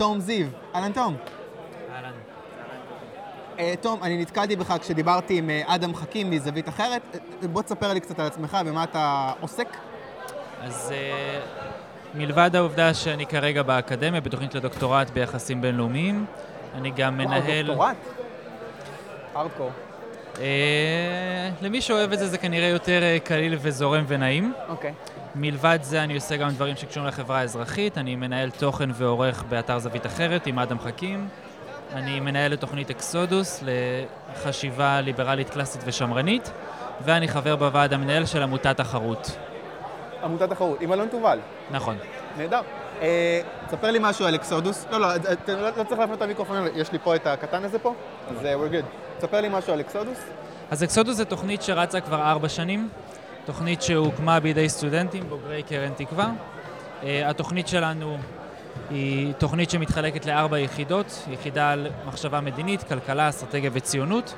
תום זיו. אהלן תום. אהלן. אה, תום, אני נתקלתי בך כשדיברתי עם אה, אדם חכים מזווית אחרת. בוא תספר לי קצת על עצמך ומה אתה עוסק. אז אה, מלבד העובדה שאני כרגע באקדמיה, בתוכנית לדוקטורט ביחסים בינלאומיים, אני גם מנהל... וואו, דוקטורט? ארדקור. אה, למי שאוהב את זה, זה כנראה יותר קליל וזורם ונעים. אוקיי. מלבד זה אני עושה גם דברים שקשורים לחברה האזרחית, אני מנהל תוכן ועורך באתר זווית אחרת עם אדם חכים. אני מנהל את תוכנית אקסודוס לחשיבה ליברלית קלאסית ושמרנית, ואני חבר בוועד המנהל של עמותת תחרות. עמותת תחרות, עם אלון תובל. נכון. נהדר. אה, תספר לי משהו על אקסודוס. לא, לא, אתה לא לא צריך להפנות את המיקרופון, יש לי פה את הקטן הזה פה, אז אה, we're good. תספר לי משהו על אקסודוס. אז אקסודוס זה תוכנית שרצה כבר ארבע שנים, תוכנית שהוקמה בידי סטודנטים בוגרי קרן תקווה. Uh, התוכנית שלנו היא תוכנית שמתחלקת לארבע יחידות, יחידה על מחשבה מדינית, כלכלה, אסטרטגיה וציונות,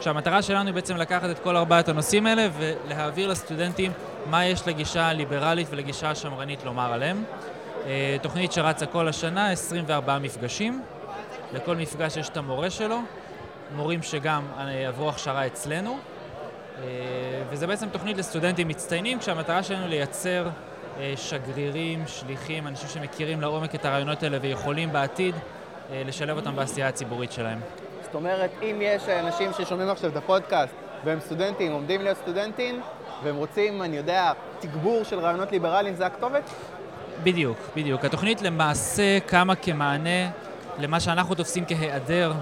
שהמטרה שלנו היא בעצם לקחת את כל ארבעת הנושאים האלה ולהעביר לסטודנטים מה יש לגישה הליברלית ולגישה השמרנית לומר עליהם. Uh, תוכנית שרצה כל השנה, 24 מפגשים. לכל מפגש יש את המורה שלו, מורים שגם אה, עברו הכשרה אצלנו, אה, וזה בעצם תוכנית לסטודנטים מצטיינים, כשהמטרה שלנו לייצר אה, שגרירים, שליחים, אנשים שמכירים לעומק את הרעיונות האלה ויכולים בעתיד לשלב אותם בעשייה הציבורית שלהם. זאת אומרת, אם יש אנשים ששומעים עכשיו את הפודקאסט והם סטודנטים, עומדים להיות סטודנטים, והם רוצים, אני יודע, תגבור של רעיונות ליברליים, זה הכתובת? בדיוק, בדיוק. התוכנית למעשה קמה כמענה למה שאנחנו תופסים כהיעדר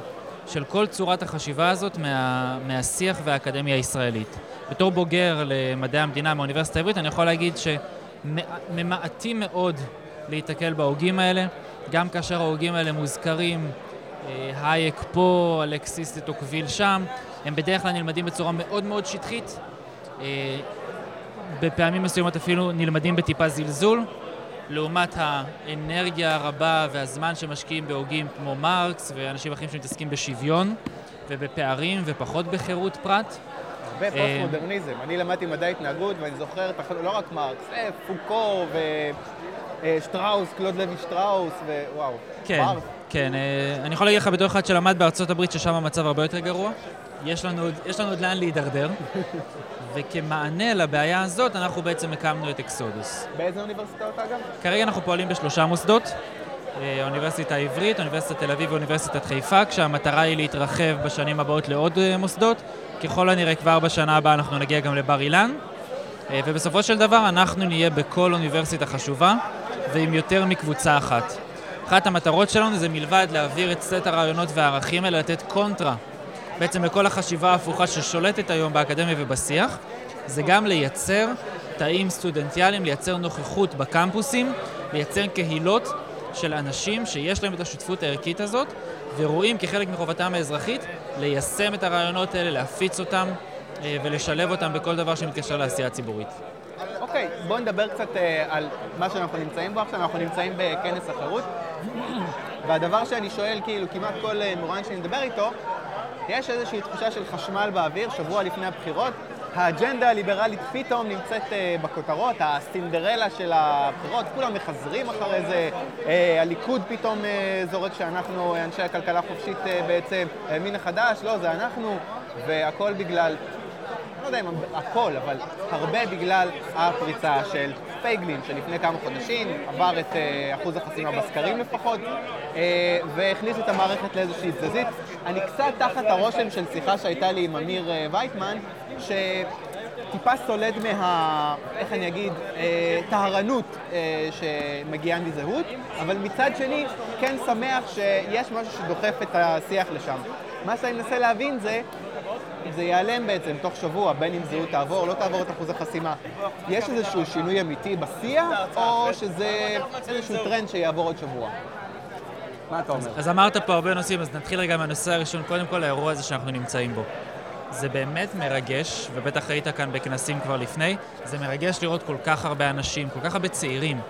של כל צורת החשיבה הזאת מה, מהשיח והאקדמיה הישראלית. בתור בוגר למדעי המדינה מהאוניברסיטה העברית, אני יכול להגיד שממעטים מאוד להיתקל בהוגים האלה, גם כאשר ההוגים האלה מוזכרים, אה, הייק פה, אלכסיס טוקוויל שם, הם בדרך כלל נלמדים בצורה מאוד מאוד שטחית. אה, בפעמים מסוימות אפילו נלמדים בטיפה זלזול, לעומת האנרגיה הרבה והזמן שמשקיעים בהוגים כמו מרקס ואנשים אחרים שמתעסקים בשוויון ובפערים ופחות בחירות פרט. הרבה פוסט-מודרניזם. אני למדתי מדעי התנהגות ואני זוכר לא רק מרקס, אה, פוקו ושטראוס, קלוד לוי שטראוס, ווואו. כן, כן. אה, אני יכול להגיד לך בתור אחד שלמד בארצות הברית ששם המצב הרבה יותר גרוע. יש לנו, יש לנו עוד לאן להידרדר, וכמענה לבעיה הזאת אנחנו בעצם הקמנו את אקסודוס. באיזה אוניברסיטאות אגב? כרגע אנחנו פועלים בשלושה מוסדות, אה, האוניברסיטה העברית, אוניברסיטת תל אביב ואוניברסיטת חיפה, כשהמטרה היא להתרחב בשנים הבאות לעוד אה, מוסדות. ככל הנראה כבר בשנה הבאה אנחנו נגיע גם לבר אילן, אה, ובסופו של דבר אנחנו נהיה בכל אוניברסיטה חשובה ועם יותר מקבוצה אחת. אחת המטרות שלנו זה מלבד להעביר את סט הרעיונות והערכים האלה, לתת קונטרה בעצם לכל החשיבה ההפוכה ששולטת היום באקדמיה ובשיח, זה גם לייצר תאים סטודנטיאליים, לייצר נוכחות בקמפוסים, לייצר קהילות של אנשים שיש להם את השותפות הערכית הזאת, ורואים כחלק מחובתם האזרחית ליישם את הרעיונות האלה, להפיץ אותם אה, ולשלב אותם בכל דבר שמתקשר לעשייה הציבורית. אוקיי, okay, בואו נדבר קצת uh, על מה שאנחנו נמצאים בו עכשיו. אנחנו נמצאים בכנס החירות, והדבר שאני שואל, כאילו, כמעט כל uh, מורן שאני מדבר איתו, יש איזושהי תחושה של חשמל באוויר, שבוע לפני הבחירות. האג'נדה הליברלית פתאום נמצאת uh, בכותרות, הסינדרלה של הבחירות, כולם מחזרים אחרי זה, uh, הליכוד פתאום uh, זורק שאנחנו, אנשי הכלכלה החופשית uh, בעצם, הימין החדש, לא, זה אנחנו, והכל בגלל לא יודע אם הכל, אבל הרבה בגלל הפריצה של פייגלין, שלפני כמה חודשים עבר את אה, אחוז החסימה בסקרים לפחות, אה, והכניס את המערכת לאיזושהי תזזית. אני קצת תחת הרושם של שיחה שהייתה לי עם אמיר אה, וייטמן, שטיפה סולד מה... איך אני אגיד? טהרנות שמגיעה מזהות, אבל מצד שני כן שמח שיש משהו שדוחף את השיח לשם. מה שאני מנסה להבין זה זה ייעלם בעצם תוך שבוע, בין אם זהות תעבור, לא תעבור את אחוז החסימה. יש איזשהו שינוי אמיתי בשיח, או שזה איזשהו טרנד שיעבור עוד שבוע? מה אתה אומר? אז אמרת פה הרבה נושאים, אז נתחיל רגע מהנושא הראשון, קודם כל האירוע הזה שאנחנו נמצאים בו. זה באמת מרגש, ובטח היית כאן בכנסים כבר לפני, זה מרגש לראות כל כך הרבה אנשים, כל כך הרבה צעירים.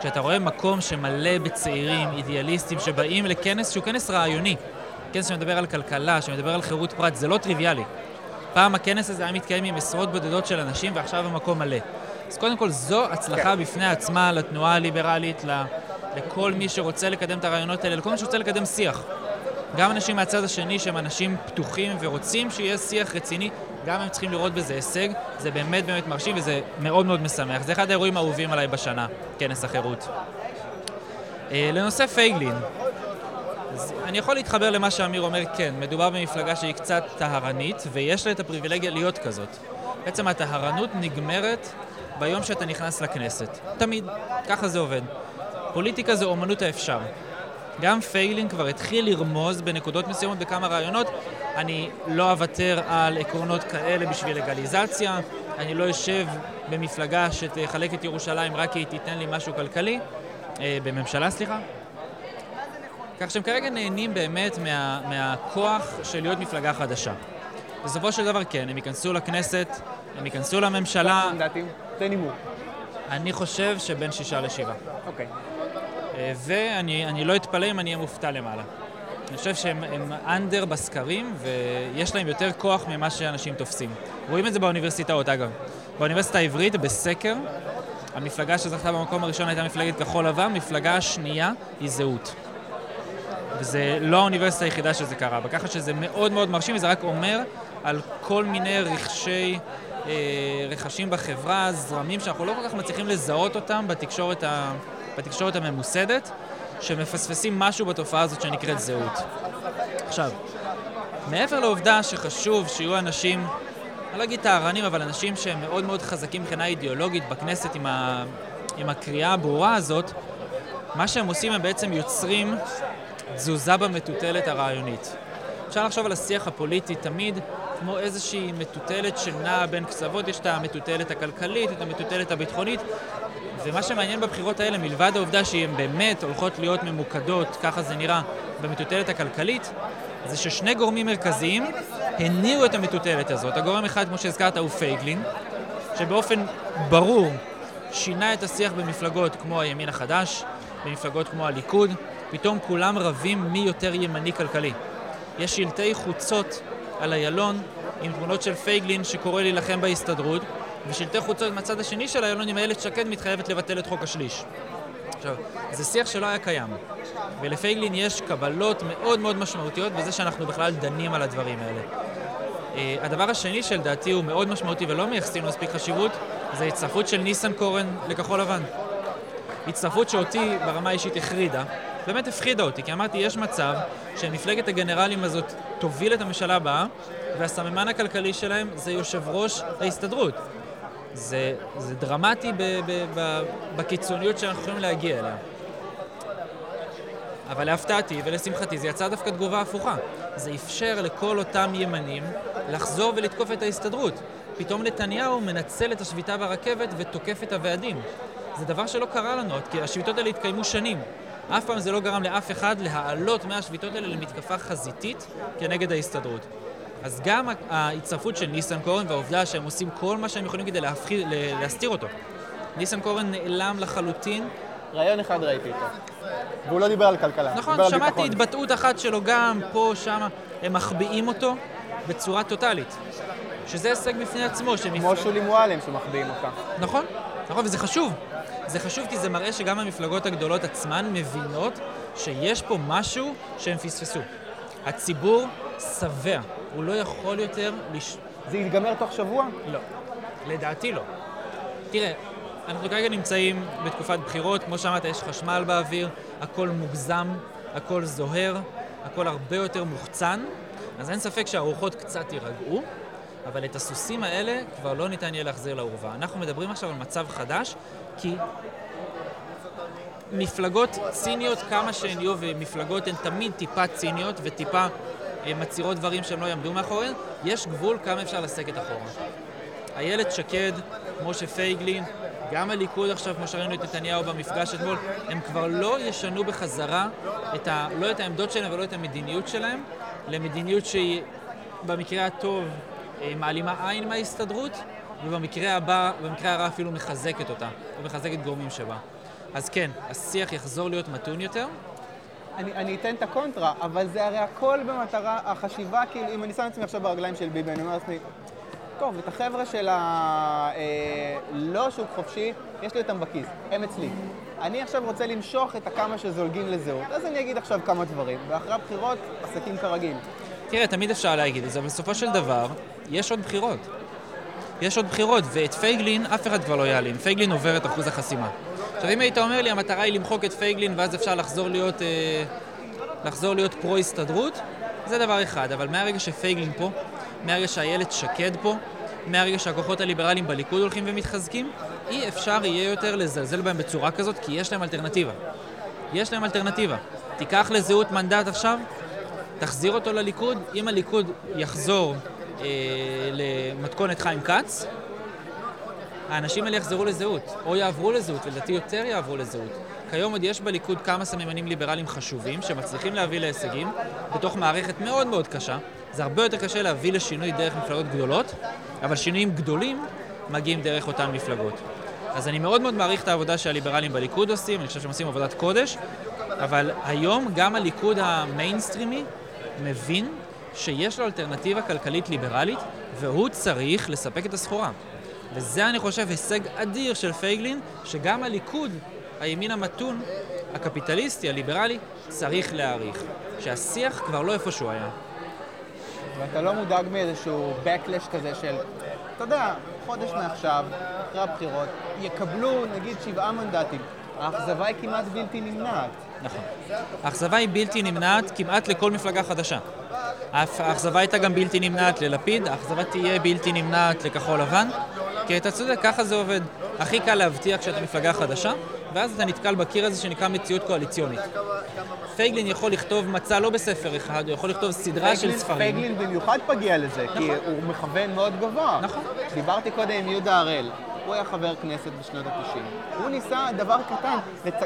כשאתה רואה מקום שמלא בצעירים, אידיאליסטים, שבאים לכנס שהוא כנס רעיוני, כנס שמדבר על כלכלה, שמדבר על חירות פרט, זה לא טריוויאלי. פעם הכנס הזה היה מתקיים עם עשרות בודדות של אנשים, ועכשיו המקום מלא. אז קודם כל, זו הצלחה כן. בפני עצמה לתנועה הליברלית, לכל מי שרוצה לקדם את הרעיונות האלה, לכל מי שרוצה לקדם שיח. גם אנשים מהצד השני שהם אנשים פתוחים ורוצים שיהיה שיח רציני, גם הם צריכים לראות בזה הישג, זה באמת באמת מרשים וזה מאוד מאוד משמח. זה אחד האירועים האהובים עליי בשנה, כנס החירות. אה, לנושא פייגלין, אז אני יכול להתחבר למה שאמיר אומר, כן, מדובר במפלגה שהיא קצת טהרנית, ויש לה את הפריבילגיה להיות כזאת. בעצם הטהרנות נגמרת ביום שאתה נכנס לכנסת. תמיד. ככה זה עובד. פוליטיקה זה אומנות האפשר. גם פיילין כבר התחיל לרמוז בנקודות מסוימות בכמה רעיונות. אני לא אוותר על עקרונות כאלה בשביל לגליזציה, אני לא אשב במפלגה שתחלק את ירושלים רק כי היא תיתן לי משהו כלכלי, אה, בממשלה, סליחה. כך שהם כרגע נהנים באמת מה, מהכוח של להיות מפלגה חדשה. בסופו של דבר כן, הם ייכנסו לכנסת, הם ייכנסו לממשלה. כמה מנדטים? תן הימור. אני חושב שבין שישה לשבעה. אוקיי. אה, ואני לא אתפלא אם אני אהיה מופתע למעלה. אני חושב שהם אנדר בסקרים, ויש להם יותר כוח ממה שאנשים תופסים. רואים את זה באוניברסיטאות, אגב. באוניברסיטה העברית, בסקר, המפלגה שזכתה במקום הראשון הייתה מפלגת כחול לבן, המפלגה השנייה היא זהות. וזה לא האוניברסיטה היחידה שזה קרה בה, ככה שזה מאוד מאוד מרשים, וזה רק אומר על כל מיני רכשי, אה, רכשים בחברה, זרמים שאנחנו לא כל כך מצליחים לזהות אותם בתקשורת, ה, בתקשורת הממוסדת, שמפספסים משהו בתופעה הזאת שנקראת זהות. עכשיו, מעבר לעובדה שחשוב שיהיו אנשים, אני לא אגיד טהרנים, אבל אנשים שהם מאוד מאוד חזקים מבחינה אידיאולוגית בכנסת עם, ה, עם הקריאה הברורה הזאת, מה שהם עושים הם בעצם יוצרים תזוזה במטוטלת הרעיונית. אפשר לחשוב על השיח הפוליטי תמיד כמו איזושהי מטוטלת שנעה בין קצוות, יש את המטוטלת הכלכלית, את המטוטלת הביטחונית, ומה שמעניין בבחירות האלה, מלבד העובדה שהן באמת הולכות להיות ממוקדות, ככה זה נראה, במטוטלת הכלכלית, זה ששני גורמים מרכזיים הניעו את המטוטלת הזאת. הגורם אחד, כמו שהזכרת, הוא פייגלין, שבאופן ברור שינה את השיח במפלגות כמו הימין החדש, במפלגות כמו הליכוד, פתאום כולם רבים מי יותר ימני כלכלי. יש שלטי חוצות על איילון עם תמונות של פייגלין שקורא להילחם בהסתדרות, ושלטי חוצות מהצד השני של איילון עם איילת שקד מתחייבת לבטל את חוק השליש. עכשיו, זה שיח שלא היה קיים, ולפייגלין יש קבלות מאוד מאוד משמעותיות בזה שאנחנו בכלל דנים על הדברים האלה. Uh, הדבר השני שלדעתי הוא מאוד משמעותי ולא מייחסים לו מספיק חשיבות, זה הצטרפות של ניסנקורן לכחול לבן. הצטרפות שאותי ברמה האישית החרידה, באמת הפחידה אותי, כי אמרתי, יש מצב שמפלגת הגנרלים הזאת תוביל את הממשלה הבאה, והסממן הכלכלי שלהם זה יושב ראש ההסתדרות. זה, זה דרמטי ב, ב, ב, בקיצוניות שאנחנו יכולים להגיע אליה. אבל להפתעתי ולשמחתי זה יצא דווקא תגובה הפוכה. זה אפשר לכל אותם ימנים לחזור ולתקוף את ההסתדרות. פתאום נתניהו מנצל את השביתה ברכבת ותוקף את הוועדים. זה דבר שלא קרה לנו, כי השביתות האלה התקיימו שנים. אף פעם זה לא גרם לאף אחד להעלות מהשביתות האלה למתקפה חזיתית כנגד ההסתדרות. אז גם ההצטרפות של ניסנקורן והעובדה שהם עושים כל מה שהם יכולים כדי להפחיד, להסתיר אותו. ניסנקורן נעלם לחלוטין. רעיון אחד ראיתי איתו, והוא לא דיבר על כלכלה, נכון, שמעתי התבטאות אחת שלו גם פה, שם, הם מחביאים אותו בצורה טוטאלית. שזה הישג בפני עצמו. כמו שולי מועלם שמחביאים אותה. נכון, נכון, וזה חשוב. זה חשוב כי זה מראה שגם המפלגות הגדולות עצמן מבינות שיש פה משהו שהם פספסו. הציבור שבע, הוא לא יכול יותר לש... זה ייגמר תוך שבוע? לא. לדעתי לא. תראה, אנחנו כרגע נמצאים בתקופת בחירות, כמו שאמרת, יש חשמל באוויר, הכל מוגזם, הכל זוהר, הכל הרבה יותר מוחצן, אז אין ספק שהרוחות קצת יירגעו, אבל את הסוסים האלה כבר לא ניתן יהיה להחזיר לעורבה. אנחנו מדברים עכשיו על מצב חדש, כי מפלגות ציניות כמה שהן יהיו, ומפלגות הן תמיד טיפה ציניות וטיפה אה, מצהירות דברים שהם לא יעמדו מאחוריהן, יש גבול כמה אפשר לסגת אחורה. איילת שקד, משה פייגלין, גם הליכוד עכשיו, כמו שראינו את נתניהו במפגש אתמול, הם כבר לא ישנו בחזרה את ה, לא את העמדות שלהם ולא את המדיניות שלהם, למדיניות שהיא במקרה הטוב אה, מעלימה עין מההסתדרות, ובמקרה הבא, במקרה הרע אפילו מחזקת אותה, ומחזקת גורמים שבה. אז כן, השיח יחזור להיות מתון יותר. אני, אני אתן את הקונטרה, אבל זה הרי הכל במטרה, החשיבה, כאילו, אם אני שם את עצמי עכשיו ברגליים של ביבי, אני אומר לעצמי, טוב, את החבר'ה של הלא אה, שוק חופשי, יש לי אותם בכיס, הם אצלי. אני עכשיו רוצה למשוך את הכמה שזולגים לזהות, אז אני אגיד עכשיו כמה דברים, ואחרי הבחירות, עסקים כרגיל. תראה, תמיד אפשר להגיד את זה, אבל בסופו של דבר, יש עוד בחירות. יש עוד בחירות, ואת פייגלין אף אחד כבר לא יעלים. פייגלין עובר את אחוז החסימה. עכשיו, אם היית אומר לי, המטרה היא למחוק את פייגלין ואז אפשר לחזור להיות, אה, לחזור להיות פרו-הסתדרות, זה דבר אחד. אבל מהרגע שפייגלין פה, מהרגע שאיילת שקד פה, מהרגע שהכוחות הליברליים בליכוד הולכים ומתחזקים, אי אפשר יהיה יותר לזלזל בהם בצורה כזאת, כי יש להם אלטרנטיבה. יש להם אלטרנטיבה. תיקח לזהות מנדט עכשיו, תחזיר אותו לליכוד, אם הליכוד יחזור למתכונת חיים כץ, האנשים האלה יחזרו לזהות, או יעברו לזהות, ולדעתי יותר יעברו לזהות. כיום עוד יש בליכוד כמה סממנים ליברליים חשובים שמצליחים להביא להישגים בתוך מערכת מאוד מאוד קשה. זה הרבה יותר קשה להביא לשינוי דרך מפלגות גדולות, אבל שינויים גדולים מגיעים דרך אותן מפלגות. אז אני מאוד מאוד מעריך את העבודה שהליברלים בליכוד עושים, אני חושב שהם עושים עבודת קודש, אבל היום גם הליכוד המיינסטרימי מבין שיש לו אלטרנטיבה כלכלית ליברלית, והוא צריך לספק את הסחורה. וזה, אני חושב, הישג אדיר של פייגלין, שגם הליכוד, הימין המתון, הקפיטליסטי, הליברלי, צריך להעריך. שהשיח כבר לא איפה שהוא היה. ואתה לא מודאג מאיזשהו backlash כזה של, אתה יודע, חודש מעכשיו, אחרי הבחירות, יקבלו נגיד שבעה מנדטים. האכזבה היא כמעט בלתי נמנעת. נכון. האכזבה היא בלתי נמנעת כמעט לכל מפלגה חדשה. האכזבה הייתה גם בלתי נמנעת ללפיד, האכזבה תהיה בלתי נמנעת לכחול לבן, כי אתה צודק, ככה זה עובד. הכי קל להבטיח כשאתה מפלגה חדשה, ואז אתה נתקל בקיר הזה שנקרא מציאות קואליציונית. פייגלין יכול לכתוב מצע לא בספר אחד, הוא יכול לכתוב סדרה של ספרים. פייגלין במיוחד פגיע לזה, נכון. כי הוא מכוון מאוד גבוה. נכון. דיברתי קודם עם יהודה הראל. הוא היה חבר כנסת בשנות ה-90. הוא ניסה דבר קטן,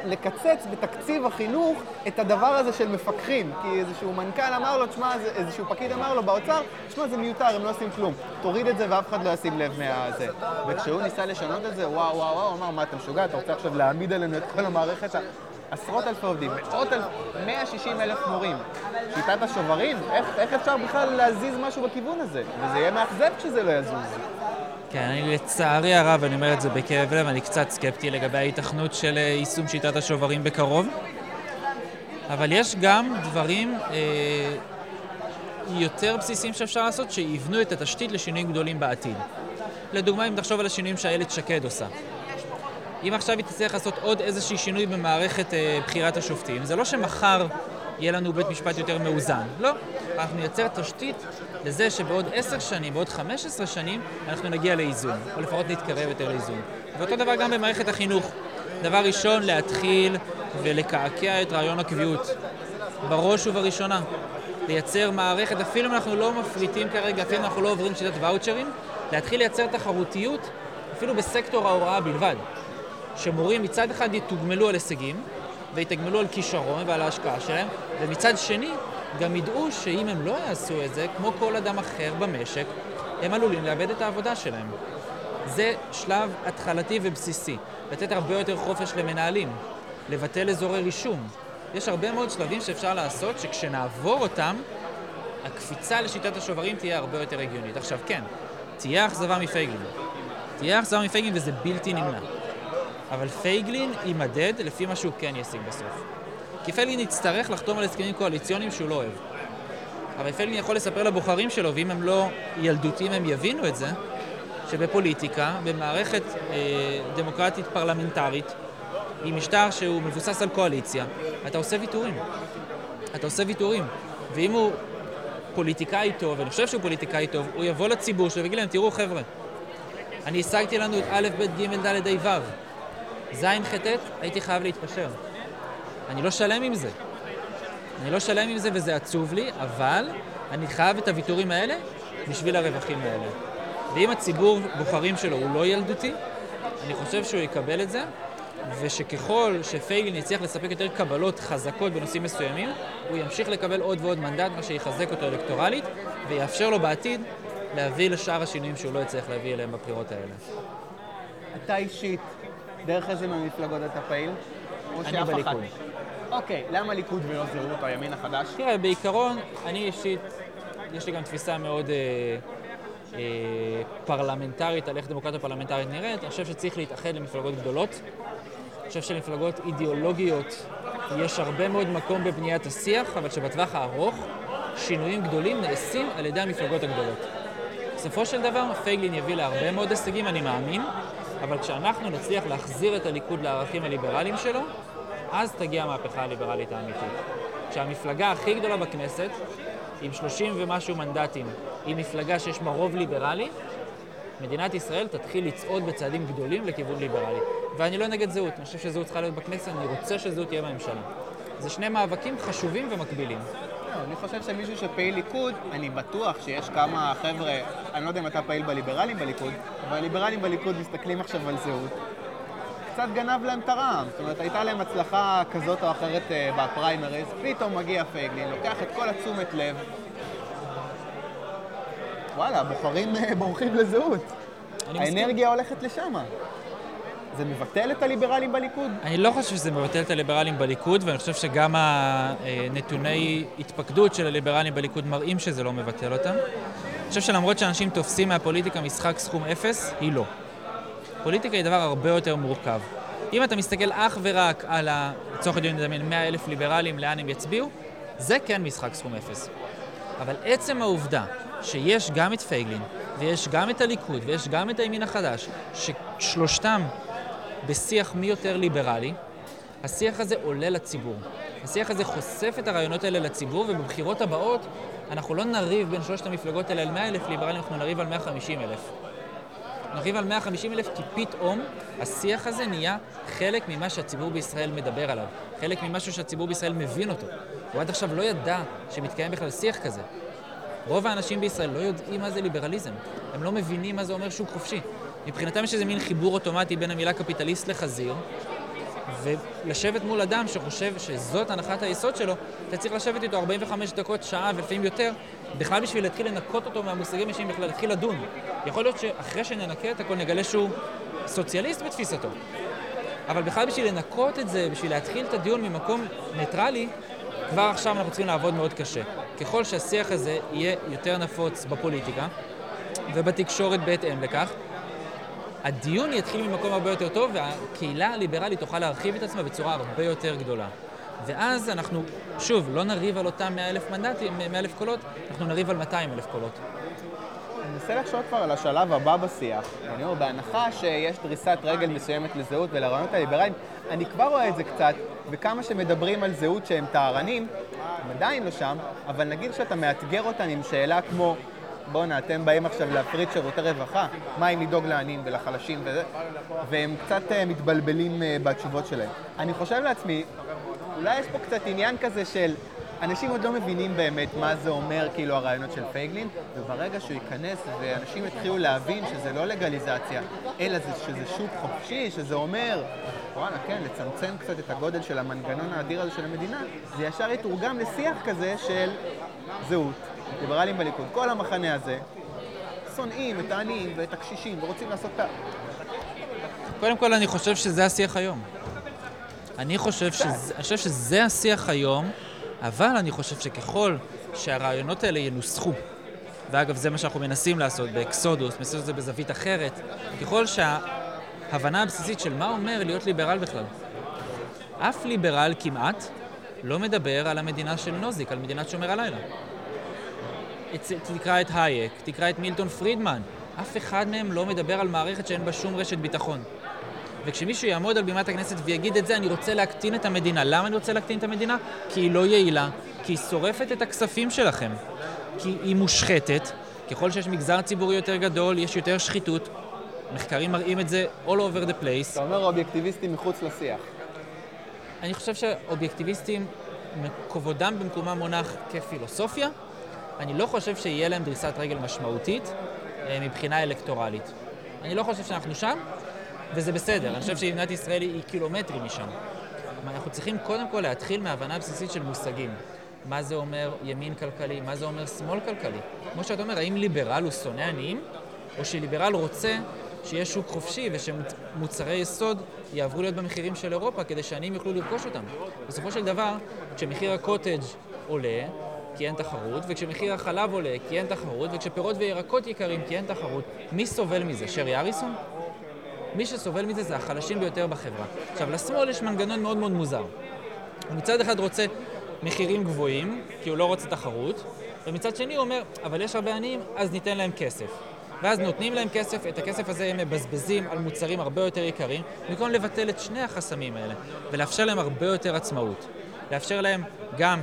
לקצץ בתקציב החינוך את הדבר הזה של מפקחים. כי איזשהו מנכ"ל אמר לו, תשמע, איזשהו פקיד אמר לו באוצר, תשמע, זה מיותר, הם לא עושים כלום. תוריד את זה ואף אחד לא ישים לב מהזה. וכשהוא ניסה לשנות את זה, וואו, וואו, וואו, הוא אמר, מה, אתה משוגע? אתה רוצה עכשיו להעמיד עלינו את כל המערכת עשרות אלפי עובדים, מאות אלפי, 160 אלף מורים. שיטת השוברים, איך, איך אפשר בכלל להזיז משהו בכיוון הזה? וזה יהיה מאכזב כשזה לא יזוז. כן, אני לצערי הרב, אני אומר את זה בכאב לב, אני קצת סקפטי לגבי ההיתכנות של אה, יישום שיטת השוברים בקרוב. אבל יש גם דברים אה, יותר בסיסיים שאפשר לעשות, שיבנו את התשתית לשינויים גדולים בעתיד. לדוגמה, אם תחשוב על השינויים שאיילת שקד עושה. אם עכשיו היא תצטרך לעשות עוד איזשהו שינוי במערכת אה, בחירת השופטים, זה לא שמחר יהיה לנו בית משפט יותר מאוזן. לא. אנחנו נייצר תשתית לזה שבעוד עשר שנים, בעוד חמש עשרה שנים, אנחנו נגיע לאיזון, או לפחות נתקרב יותר לאיזון. ואותו דבר גם במערכת החינוך. דבר ראשון, להתחיל ולקעקע את רעיון הקביעות. בראש ובראשונה. לייצר מערכת, אפילו אם אנחנו לא מפריטים כרגע, אפילו אם אנחנו לא עוברים שיטת ואוצ'רים, להתחיל לייצר תחרותיות, אפילו בסקטור ההוראה בלבד. שמורים מצד אחד יתוגמלו על הישגים, ויתגמלו על כישרון ועל ההשקעה שלהם, ומצד שני, גם ידעו שאם הם לא יעשו את זה, כמו כל אדם אחר במשק, הם עלולים לאבד את העבודה שלהם. זה שלב התחלתי ובסיסי, לתת הרבה יותר חופש למנהלים, לבטל אזורי רישום. יש הרבה מאוד שלבים שאפשר לעשות, שכשנעבור אותם, הקפיצה לשיטת השוברים תהיה הרבה יותר הגיונית. עכשיו, כן, תהיה אכזבה מפייגלין. תהיה אכזבה מפייגלין וזה בלתי נמנע. אבל פייגלין יימדד לפי מה שהוא כן ישיג בסוף. כי פייגלין יצטרך לחתום על הסכמים קואליציוניים שהוא לא אוהב. אבל פייגלין יכול לספר לבוחרים שלו, ואם הם לא ילדותיים הם יבינו את זה, שבפוליטיקה, במערכת אה, דמוקרטית פרלמנטרית, עם משטר שהוא מבוסס על קואליציה, אתה עושה ויתורים. אתה עושה ויתורים. ואם הוא פוליטיקאי טוב, ואני חושב שהוא פוליטיקאי טוב, הוא יבוא לציבור שלו ויגיד להם, תראו חבר'ה, אני השגתי לנו את א', ב', ג', ד', ה', ו'. ז', ח', ט', הייתי חייב להתפשר. אני לא שלם עם זה. אני לא שלם עם זה וזה עצוב לי, אבל אני חייב את הוויתורים האלה בשביל הרווחים האלה. ואם הציבור בוחרים שלו הוא לא ילדותי, אני חושב שהוא יקבל את זה, ושככל שפייגלין יצליח לספק יותר קבלות חזקות בנושאים מסוימים, הוא ימשיך לקבל עוד ועוד מנדט, מה שיחזק אותו אלקטורלית, ויאפשר לו בעתיד להביא לשאר השינויים שהוא לא יצטרך להביא אליהם בבחירות האלה. אתה אישית, דרך איזה מהמפלגות אתה פעיל? אני בליכוד. אוקיי, למה ליכוד ולא זהות, הימין החדש? תראה, בעיקרון, אני אישית, יש לי גם תפיסה מאוד אה, אה, פרלמנטרית על איך דמוקרטיה פרלמנטרית נראית. אני חושב שצריך להתאחד למפלגות גדולות. חושב שלמפלגות אידיאולוגיות יש הרבה מאוד מקום בבניית השיח, אבל שבטווח הארוך שינויים גדולים נעשים על ידי המפלגות הגדולות. בסופו של דבר, פייגלין יביא להרבה מאוד הישגים, אני מאמין, אבל כשאנחנו נצליח להחזיר את הליכוד לערכים הליברליים שלו, אז תגיע המהפכה הליברלית האמיתית. כשהמפלגה הכי גדולה בכנסת, עם 30 ומשהו מנדטים, היא מפלגה שיש בה רוב ליברלי, מדינת ישראל תתחיל לצעוד בצעדים גדולים לכיוון ליברלי. ואני לא נגד זהות, אני חושב שזהות צריכה להיות בכנסת, אני רוצה שזהות תהיה בממשלה. זה שני מאבקים חשובים ומקבילים. לא, אני חושב שמישהו שפעיל ליכוד, אני בטוח שיש כמה חבר'ה, אני לא יודע אם אתה פעיל בליברלים בליכוד, אבל הליברלים בליכוד מסתכלים עכשיו על זהות. קצת גנב להם את הרעם, זאת אומרת, הייתה להם הצלחה כזאת או אחרת אה, בפריימריז, פתאום מגיע פייגלין, לוקח את כל התשומת לב. וואלה, בוחרים אה, בורחים לזהות. האנרגיה הולכת לשם. זה מבטל את הליברלים בליכוד? אני לא חושב שזה מבטל את הליברלים בליכוד, ואני חושב שגם הנתוני התפקדות של הליברלים בליכוד מראים שזה לא מבטל אותם. אני חושב שלמרות שאנשים תופסים מהפוליטיקה משחק סכום אפס, היא לא. פוליטיקה היא דבר הרבה יותר מורכב. אם אתה מסתכל אך ורק על, לצורך הדיון נדמיין, 100 אלף ליברלים, לאן הם יצביעו, זה כן משחק סכום אפס. אבל עצם העובדה שיש גם את פייגלין, ויש גם את הליכוד, ויש גם את הימין החדש, ששלושתם בשיח מי יותר ליברלי, השיח הזה עולה לציבור. השיח הזה חושף את הרעיונות האלה לציבור, ובבחירות הבאות אנחנו לא נריב בין שלושת המפלגות האלה על 100 אלף ליברלים, אנחנו נריב על 150 אלף. נריב על 150 אלף כי פתאום השיח הזה נהיה חלק ממה שהציבור בישראל מדבר עליו, חלק ממשהו שהציבור בישראל מבין אותו. הוא עד עכשיו לא ידע שמתקיים בכלל שיח כזה. רוב האנשים בישראל לא יודעים מה זה ליברליזם. הם לא מבינים מה זה אומר שוק חופשי. מבחינתם יש איזה מין חיבור אוטומטי בין המילה קפיטליסט לחזיר, ולשבת מול אדם שחושב שזאת הנחת היסוד שלו, אתה צריך לשבת איתו 45 דקות, שעה ולפעמים יותר, בכלל בשביל להתחיל לנקות אותו מהמושגים האישיים, בכלל להתחיל לדון. יכול להיות שאחרי שננקה את הכל נגלה שהוא סוציאליסט בתפיסתו. אבל בכלל בשביל לנקות את זה, בשביל להתחיל את הדיון ממקום ניטרלי, כבר עכשיו אנחנו צריכים לעבוד מאוד קשה. ככל שהשיח הזה יהיה יותר נפוץ בפוליטיקה ובתקשורת בהתאם לכך, הדיון יתחיל ממקום הרבה יותר טוב, והקהילה הליברלית תוכל להרחיב את עצמה בצורה הרבה יותר גדולה. ואז אנחנו, שוב, לא נריב על אותם 100 אלף מנדטים, 100 אלף קולות, אנחנו נריב על 200 אלף קולות. אני מנסה לחשוב כבר על השלב הבא בשיח. אני אומר, בהנחה שיש דריסת רגל מסוימת לזהות ולרעיונות הליברליים, אני כבר רואה את זה קצת, וכמה שמדברים על זהות שהם טהרנים, הם עדיין לא שם, אבל נגיד שאתה מאתגר אותם עם שאלה כמו, בואנה, אתם באים עכשיו להפריד שירותי רווחה, מה אם לדאוג לעניים ולחלשים וזה, והם קצת uh, מתבלבלים uh, בתשובות שלהם. אני חושב לעצמי, אולי יש פה קצת עניין כזה של אנשים עוד לא מבינים באמת מה זה אומר, כאילו, הרעיונות של פייגלין, וברגע שהוא ייכנס ואנשים יתחילו להבין שזה לא לגליזציה, אלא זה, שזה שוק חופשי, שזה אומר, וואלה, כן, לצמצם קצת את הגודל של המנגנון האדיר הזה של המדינה, זה ישר יתורגם לשיח כזה של זהות. ליברלים בליכוד, כל המחנה הזה, שונאים את העניים ואת הקשישים ורוצים לעשות את ה... קודם כל, אני חושב שזה השיח היום. אני חושב, שזה, אני חושב שזה השיח היום, אבל אני חושב שככל שהרעיונות האלה ינוסחו, ואגב, זה מה שאנחנו מנסים לעשות באקסודוס, מנסים לעשות את זה בזווית אחרת, ככל שההבנה הבסיסית של מה אומר להיות ליברל בכלל. אף ליברל כמעט לא מדבר על המדינה של נוזיק, על מדינת שומר הלילה. תקרא את הייק, תקרא את מילטון פרידמן. אף אחד מהם לא מדבר על מערכת שאין בה שום רשת ביטחון. וכשמישהו יעמוד על בימת הכנסת ויגיד את זה, אני רוצה להקטין את המדינה. למה אני רוצה להקטין את המדינה? כי היא לא יעילה, כי היא שורפת את הכספים שלכם, כי היא מושחתת. ככל שיש מגזר ציבורי יותר גדול, יש יותר שחיתות. מחקרים מראים את זה all over the place. אתה אומר אובייקטיביסטים מחוץ לשיח. אני חושב שאובייקטיביסטים, כבודם במקומם מונח כפילוסופיה, אני לא חושב שיהיה להם דריסת רגל משמעותית אה, מבחינה אלקטורלית. אני לא חושב שאנחנו שם, וזה בסדר. אני חושב שמדינת ישראל היא קילומטרים משם. אנחנו צריכים קודם כל להתחיל מהבנה בסיסית של מושגים. מה זה אומר ימין כלכלי, מה זה אומר שמאל כלכלי. כמו שאתה אומר, האם ליברל הוא שונא עניים, או שליברל רוצה שיהיה שוק חופשי ושמוצרי יסוד יעברו להיות במחירים של אירופה כדי שעניים יוכלו לרכוש אותם. בסופו של דבר, כשמחיר הקוטג' עולה, כי אין תחרות, וכשמחיר החלב עולה כי אין תחרות, וכשפירות וירקות יקרים כי אין תחרות, מי סובל מזה? שרי אריסון? מי שסובל מזה זה החלשים ביותר בחברה. עכשיו, לשמאל יש מנגנון מאוד מאוד מוזר. הוא מצד אחד רוצה מחירים גבוהים, כי הוא לא רוצה תחרות, ומצד שני הוא אומר, אבל יש הרבה עניים, אז ניתן להם כסף. ואז נותנים להם כסף, את הכסף הזה הם מבזבזים על מוצרים הרבה יותר יקרים, במקום לבטל את שני החסמים האלה, ולאפשר להם הרבה יותר עצמאות. לאפשר להם גם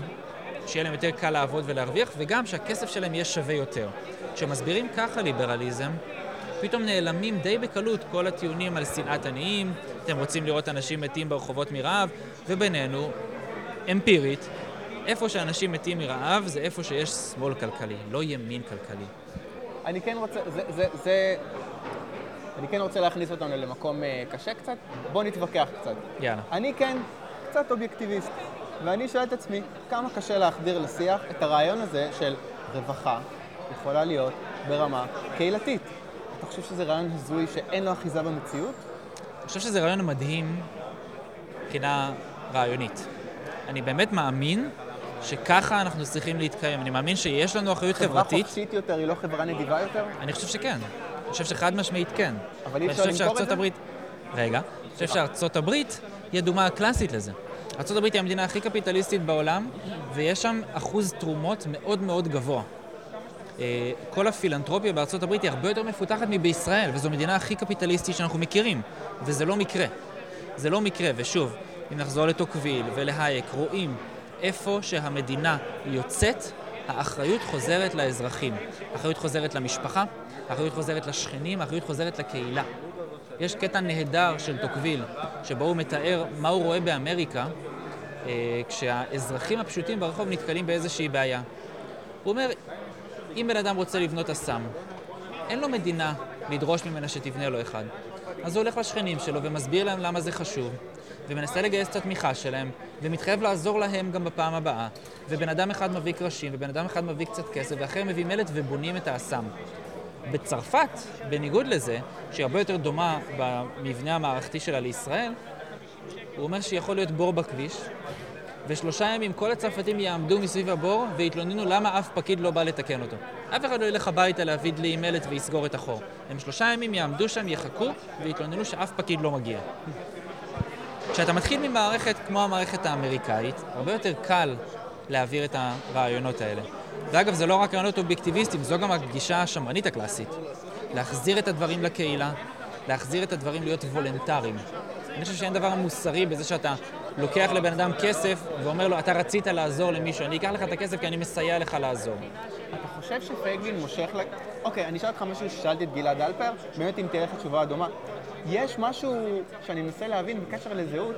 שיהיה להם יותר קל לעבוד ולהרוויח, וגם שהכסף שלהם יהיה שווה יותר. כשמסבירים ככה ליברליזם, פתאום נעלמים די בקלות כל הטיעונים על שנאת עניים, אתם רוצים לראות אנשים מתים ברחובות מרעב, ובינינו, אמפירית, איפה שאנשים מתים מרעב זה איפה שיש שמאל כלכלי, לא ימין כלכלי. אני כן רוצה, זה, זה, זה, אני כן רוצה להכניס אותנו למקום uh, קשה קצת, בוא נתווכח קצת. יאללה. אני כן קצת אובייקטיביסט, ואני שואל את עצמי, כמה קשה להחדיר לשיח את הרעיון הזה של רווחה יכולה להיות ברמה קהילתית. אתה חושב שזה רעיון הזוי שאין לו אחיזה במציאות? אני חושב שזה רעיון מדהים מבחינה רעיונית. אני באמת מאמין שככה אנחנו צריכים להתקיים. אני מאמין שיש לנו אחריות חברתית. חברה חופשית יותר היא לא חברה נדיבה יותר? אני חושב שכן. אני חושב שחד משמעית כן. אבל אי אפשר למכור את זה? הברית... רגע. אני חושב שארצות הברית היא הדוגמה הקלאסית לזה. הברית היא המדינה הכי קפיטליסטית בעולם, ויש שם אחוז תרומות מאוד מאוד גבוה. אה, כל הפילנטרופיה הברית היא הרבה יותר מפותחת מבישראל, וזו המדינה הכי קפיטליסטית שאנחנו מכירים, וזה לא מקרה. זה לא מקרה, ושוב, אם נחזור לטוקוויל ולהייק, רואים איפה שהמדינה יוצאת, האחריות חוזרת לאזרחים. האחריות חוזרת למשפחה, האחריות חוזרת לשכנים, האחריות חוזרת לקהילה. יש קטע נהדר של טוקוויל, שבו הוא מתאר מה הוא רואה באמריקה אה, כשהאזרחים הפשוטים ברחוב נתקלים באיזושהי בעיה. הוא אומר, אם בן אדם רוצה לבנות אסם, אין לו מדינה לדרוש ממנה שתבנה לו אחד. אז הוא הולך לשכנים שלו ומסביר להם למה זה חשוב, ומנסה לגייס את התמיכה שלהם, ומתחייב לעזור להם גם בפעם הבאה. ובן אדם אחד מביא קרשים, ובן אדם אחד מביא קצת כסף, ואחר מביא מלט ובונים את האסם. בצרפת, בניגוד לזה, שהיא הרבה יותר דומה במבנה המערכתי שלה לישראל, הוא אומר שיכול להיות בור בכביש, ושלושה ימים כל הצרפתים יעמדו מסביב הבור ויתלוננו למה אף פקיד לא בא לתקן אותו. אף אחד לא ילך הביתה להביא דלי מלט ויסגור את החור. הם שלושה ימים יעמדו שם, יחכו, ויתלוננו שאף פקיד לא מגיע. כשאתה מתחיל ממערכת כמו המערכת האמריקאית, הרבה יותר קל להעביר את הרעיונות האלה. ואגב, זה לא רק רעיונות אובייקטיביסטיים, זו גם הגישה השמרנית הקלאסית. להחזיר את הדברים לקהילה, להחזיר את הדברים להיות וולנטריים. אני חושב שאין דבר מוסרי בזה שאתה לוקח לבן אדם כסף ואומר לו, אתה רצית לעזור למישהו, אני אקח לך את הכסף כי אני מסייע לך לעזור. אתה חושב שפייגלין מושך ל... אוקיי, אני אשאל אותך משהו ששאלתי את גלעד אלפר, באמת אם תהיה לך תשובה דומה. יש משהו שאני מנסה להבין בקשר לזהות,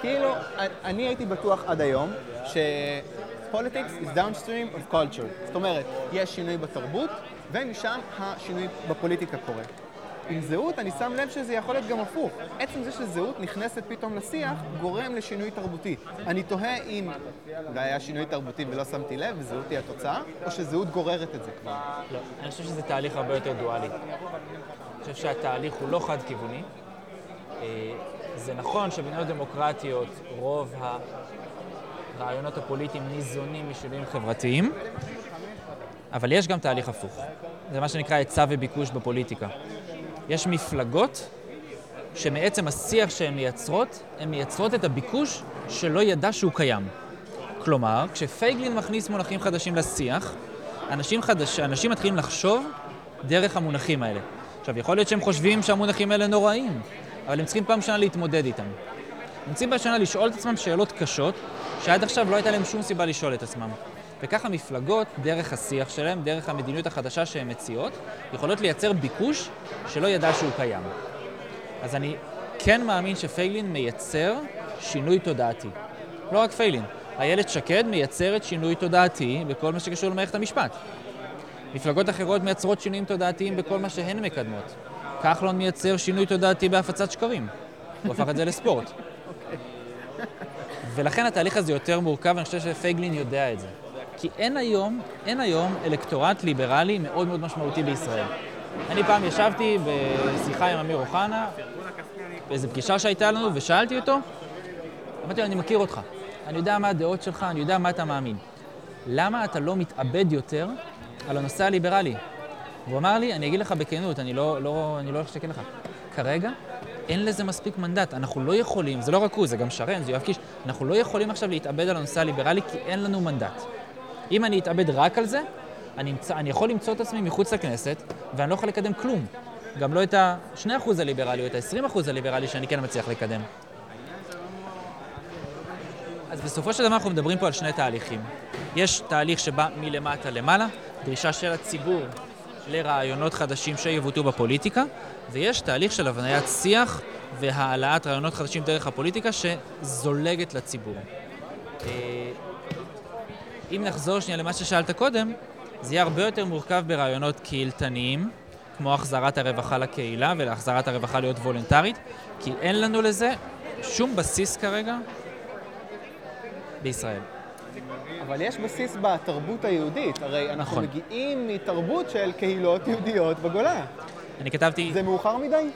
כאילו, אני הייתי בטוח עד היום ש... politics is downstream of culture. זאת אומרת, יש שינוי בתרבות, ומשם השינוי בפוליטיקה קורה. עם זהות, אני שם לב שזה יכול להיות גם הפוך. עצם זה שזהות נכנסת פתאום לשיח, גורם לשינוי תרבותי. אני תוהה אם אולי היה שינוי תרבותי ולא שמתי לב, וזהות היא התוצאה, או שזהות גוררת את זה כבר. לא, אני חושב שזה תהליך הרבה יותר דואלי. אני חושב שהתהליך הוא לא חד-כיווני. אה, זה נכון שבמדינות דמוקרטיות רוב הרעיונות הפוליטיים ניזונים משינויים חברתיים, אבל יש גם תהליך הפוך. זה מה שנקרא היצע וביקוש בפוליטיקה. יש מפלגות שמעצם השיח שהן מייצרות, הן מייצרות את הביקוש שלא ידע שהוא קיים. כלומר, כשפייגלין מכניס מונחים חדשים לשיח, אנשים, חדש, אנשים מתחילים לחשוב דרך המונחים האלה. עכשיו, יכול להיות שהם חושבים שהמונחים האלה נוראים, אבל הם צריכים פעם שנה להתמודד איתם. הם צריכים פעם שנה לשאול את עצמם שאלות קשות, שעד עכשיו לא הייתה להם שום סיבה לשאול את עצמם. וככה מפלגות, דרך השיח שלהם, דרך המדיניות החדשה שהן מציעות, יכולות לייצר ביקוש שלא ידע שהוא קיים. אז אני כן מאמין שפיילין מייצר שינוי תודעתי. לא רק פיילין, איילת שקד מייצרת שינוי תודעתי בכל מה שקשור למערכת המשפט. מפלגות אחרות מייצרות שינויים תודעתיים בכל מה שהן מקדמות. כחלון מייצר שינוי תודעתי בהפצת שקרים. הוא הפך את זה לספורט. ולכן התהליך הזה יותר מורכב, ואני חושב שפייגלין יודע את זה. כי אין היום, אין היום אלקטורט ליברלי מאוד מאוד משמעותי בישראל. אני פעם ישבתי בשיחה עם אמיר אוחנה, באיזו פגישה שהייתה לנו, ושאלתי אותו, אמרתי לו, אני מכיר אותך, אני יודע מה הדעות שלך, אני יודע מה אתה מאמין. למה אתה לא מתאבד יותר על הנושא הליברלי? והוא אמר לי, אני אגיד לך בכנות, אני לא, לא, אני לא הולך לשקר לך. כרגע אין לזה מספיק מנדט. אנחנו לא יכולים, זה לא רק הוא, זה גם שרן, זה יואב קיש, אנחנו לא יכולים עכשיו להתאבד על הנושא הליברלי כי אין לנו מנדט. אם אני אתאבד רק על זה, אני, אמצא, אני יכול למצוא את עצמי מחוץ לכנסת, ואני לא יכול לקדם כלום. גם לא את ה-2% הליברלי או את ה-20% הליברלי שאני כן מצליח לקדם. אז בסופו של דבר אנחנו מדברים פה על שני תהליכים. יש תהליך שבא מלמטה למעלה, דרישה של הציבור לרעיונות חדשים שיבוטאו בפוליטיקה, ויש תהליך של הבניית שיח והעלאת רעיונות חדשים דרך הפוליטיקה שזולגת לציבור. אה, אם נחזור שנייה למה ששאלת קודם, זה יהיה הרבה יותר מורכב ברעיונות קהילתניים, כמו החזרת הרווחה לקהילה ולהחזרת הרווחה להיות וולונטרית, כי אין לנו לזה שום בסיס כרגע בישראל. אבל יש בסיס בתרבות היהודית, הרי אנחנו נכון. מגיעים מתרבות של קהילות יהודיות בגולה. אני כתבתי, זה מאוחר מדי?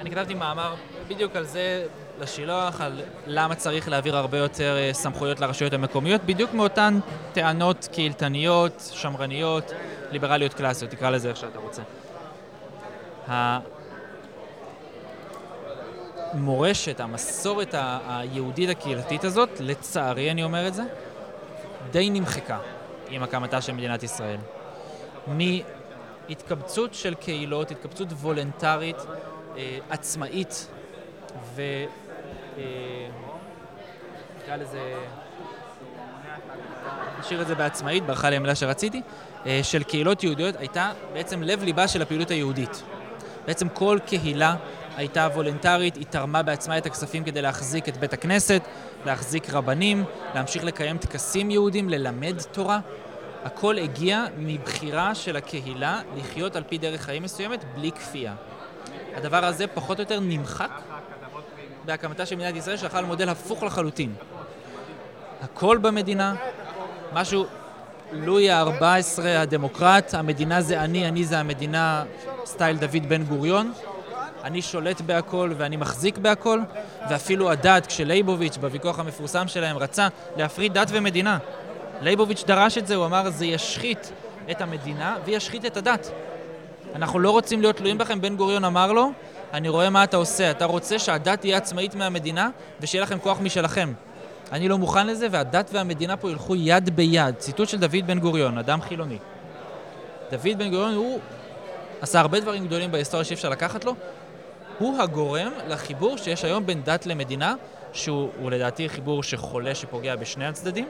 אני כתבתי מאמר בדיוק על זה לשילוח, על למה צריך להעביר הרבה יותר אה, סמכויות לרשויות המקומיות, בדיוק מאותן טענות קהילתניות, שמרניות, ליברליות קלאסיות, תקרא לזה איך שאתה רוצה. המורשת, המסורת היהודית הקהילתית הזאת, לצערי אני אומר את זה, די נמחקה עם הקמתה של מדינת ישראל. מהתקבצות של קהילות, התקבצות וולונטרית, אה, עצמאית, ו... אה, נקרא לזה... נשאיר את זה בעצמאית, ברכה לי המילה שרציתי, אה, של קהילות יהודיות, הייתה בעצם לב-ליבה של הפעילות היהודית. בעצם כל קהילה הייתה וולונטרית, היא תרמה בעצמה את הכספים כדי להחזיק את בית הכנסת, להחזיק רבנים, להמשיך לקיים טקסים יהודים, ללמד תורה. הכל הגיע מבחירה של הקהילה לחיות על פי דרך חיים מסוימת בלי כפייה. הדבר הזה פחות או יותר נמחק בהקמתה של מדינת ישראל, שהלכה למודל הפוך לחלוטין. הכל במדינה, משהו, לואי ה-14 הדמוקרט, המדינה זה אני, אני זה המדינה, style דוד בן גוריון. אני שולט בהכל ואני מחזיק בהכל, ואפילו הדת, כשלייבוביץ' בוויכוח המפורסם שלהם רצה להפריד דת ומדינה. לייבוביץ' דרש את זה, הוא אמר, זה ישחית את המדינה וישחית את הדת. אנחנו לא רוצים להיות תלויים בכם, בן גוריון אמר לו, אני רואה מה אתה עושה, אתה רוצה שהדת תהיה עצמאית מהמדינה ושיהיה לכם כוח משלכם. אני לא מוכן לזה, והדת והמדינה פה ילכו יד ביד. ציטוט של דוד בן גוריון, אדם חילוני. דוד בן גוריון, הוא עשה הרבה דברים גדולים בהיסטוריה שאי אפשר לקחת לו. הוא הגורם לחיבור שיש היום בין דת למדינה, שהוא הוא לדעתי חיבור שחולה שפוגע בשני הצדדים,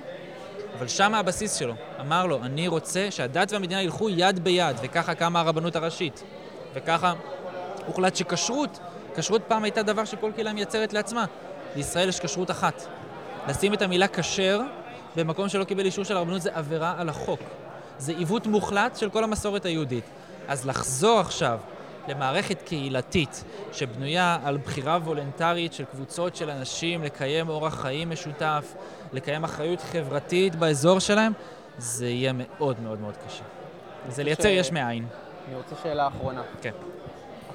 אבל שם הבסיס שלו. אמר לו, אני רוצה שהדת והמדינה ילכו יד ביד, וככה קמה הרבנות הראשית. וככה הוחלט שכשרות, כשרות פעם הייתה דבר שכל קהילה מייצרת לעצמה. בישראל יש כשרות אחת. לשים את המילה כשר במקום שלא קיבל אישור של הרבנות זה עבירה על החוק. זה עיוות מוחלט של כל המסורת היהודית. אז לחזור עכשיו למערכת קהילתית שבנויה על בחירה וולונטרית של קבוצות של אנשים לקיים אורח חיים משותף, לקיים אחריות חברתית באזור שלהם, זה יהיה מאוד מאוד מאוד קשה. זה לייצר יש מאין. אני רוצה שאלה אחרונה. כן.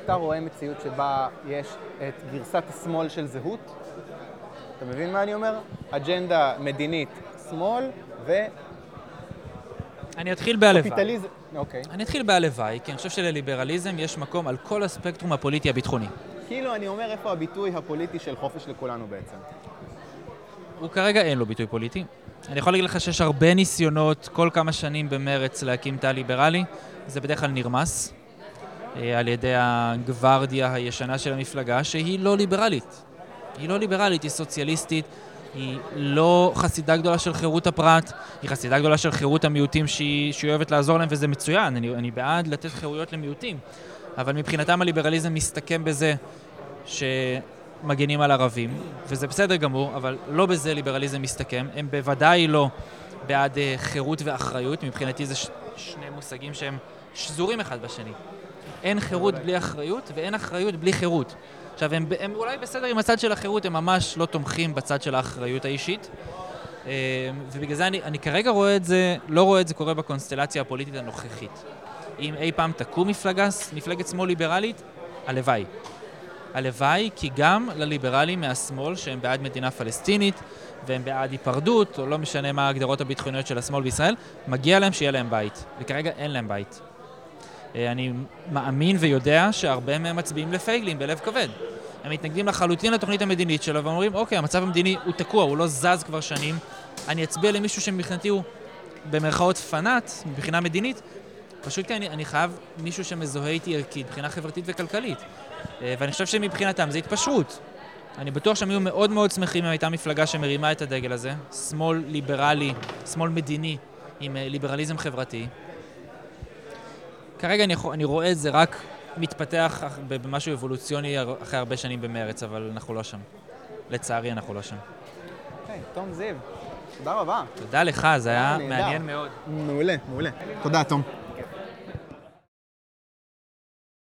אתה רואה מציאות שבה יש את גרסת השמאל של זהות? אתה מבין מה אני אומר? אג'נדה מדינית שמאל אני אתחיל בהלוואי. וקפיטליזם... אוקיי. אני אתחיל בהלוואי, כי אני חושב שלליברליזם יש מקום על כל הספקטרום הפוליטי הביטחוני. כאילו אני אומר איפה הביטוי הפוליטי של חופש לכולנו בעצם. הוא כרגע אין לו ביטוי פוליטי. אני יכול להגיד לך שיש הרבה ניסיונות כל כמה שנים במרץ להקים תא ליברלי. זה בדרך כלל נרמס אה, על ידי הגוורדיה הישנה של המפלגה, שהיא לא ליברלית. היא לא ליברלית, היא סוציאליסטית, היא לא חסידה גדולה של חירות הפרט, היא חסידה גדולה של חירות המיעוטים שהיא, שהיא אוהבת לעזור להם, וזה מצוין, אני, אני בעד לתת חירויות למיעוטים. אבל מבחינתם הליברליזם מסתכם בזה שמגנים על ערבים, וזה בסדר גמור, אבל לא בזה ליברליזם מסתכם. הם בוודאי לא בעד uh, חירות ואחריות, מבחינתי זה ש- שני מושגים שהם שזורים אחד בשני. אין חירות בלי אחריות, ואין אחריות בלי חירות. עכשיו, הם, הם אולי בסדר עם הצד של החירות, הם ממש לא תומכים בצד של האחריות האישית. אה, ובגלל זה אני, אני כרגע רואה את זה, לא רואה את זה קורה בקונסטלציה הפוליטית הנוכחית. אם אי פעם תקום מפלגה, מפלגת שמאל ליברלית, הלוואי. הלוואי, כי גם לליברלים מהשמאל, שהם בעד מדינה פלסטינית, והם בעד היפרדות, או לא משנה מה ההגדרות הביטחוניות של השמאל בישראל, מגיע להם שיהיה להם בית. וכרגע אין להם בית. אה, אני מאמין ויודע שהרבה מהם מצביעים לפייגלין בלב כבד. הם מתנגדים לחלוטין לתוכנית המדינית שלו ואומרים, אוקיי, המצב המדיני הוא תקוע, הוא לא זז כבר שנים, אני אצביע למישהו שמבחינתי הוא במרכאות פנאט, מבחינה מדינית, פשוט כי אני, אני חייב מישהו שמזוהה איתי ערכית, מבחינה חברתית וכלכלית. אה, ואני חושב שמבחינתם זה התפשרות. אני בטוח שהם היו מאוד מאוד שמחים אם הייתה מפלגה שמרימה את הדגל הזה, שמאל ליברלי, שמאל מדיני עם אה, ליברליזם חברתי. כרגע אני, אני רואה את זה רק מתפתח במשהו אבולוציוני אחרי הרבה שנים במרץ, אבל אנחנו לא שם. לצערי, אנחנו לא שם. אוקיי, תום זיו, תודה רבה. תודה לך, זה היה מעניין מאוד. מעולה, מעולה. תודה, תום.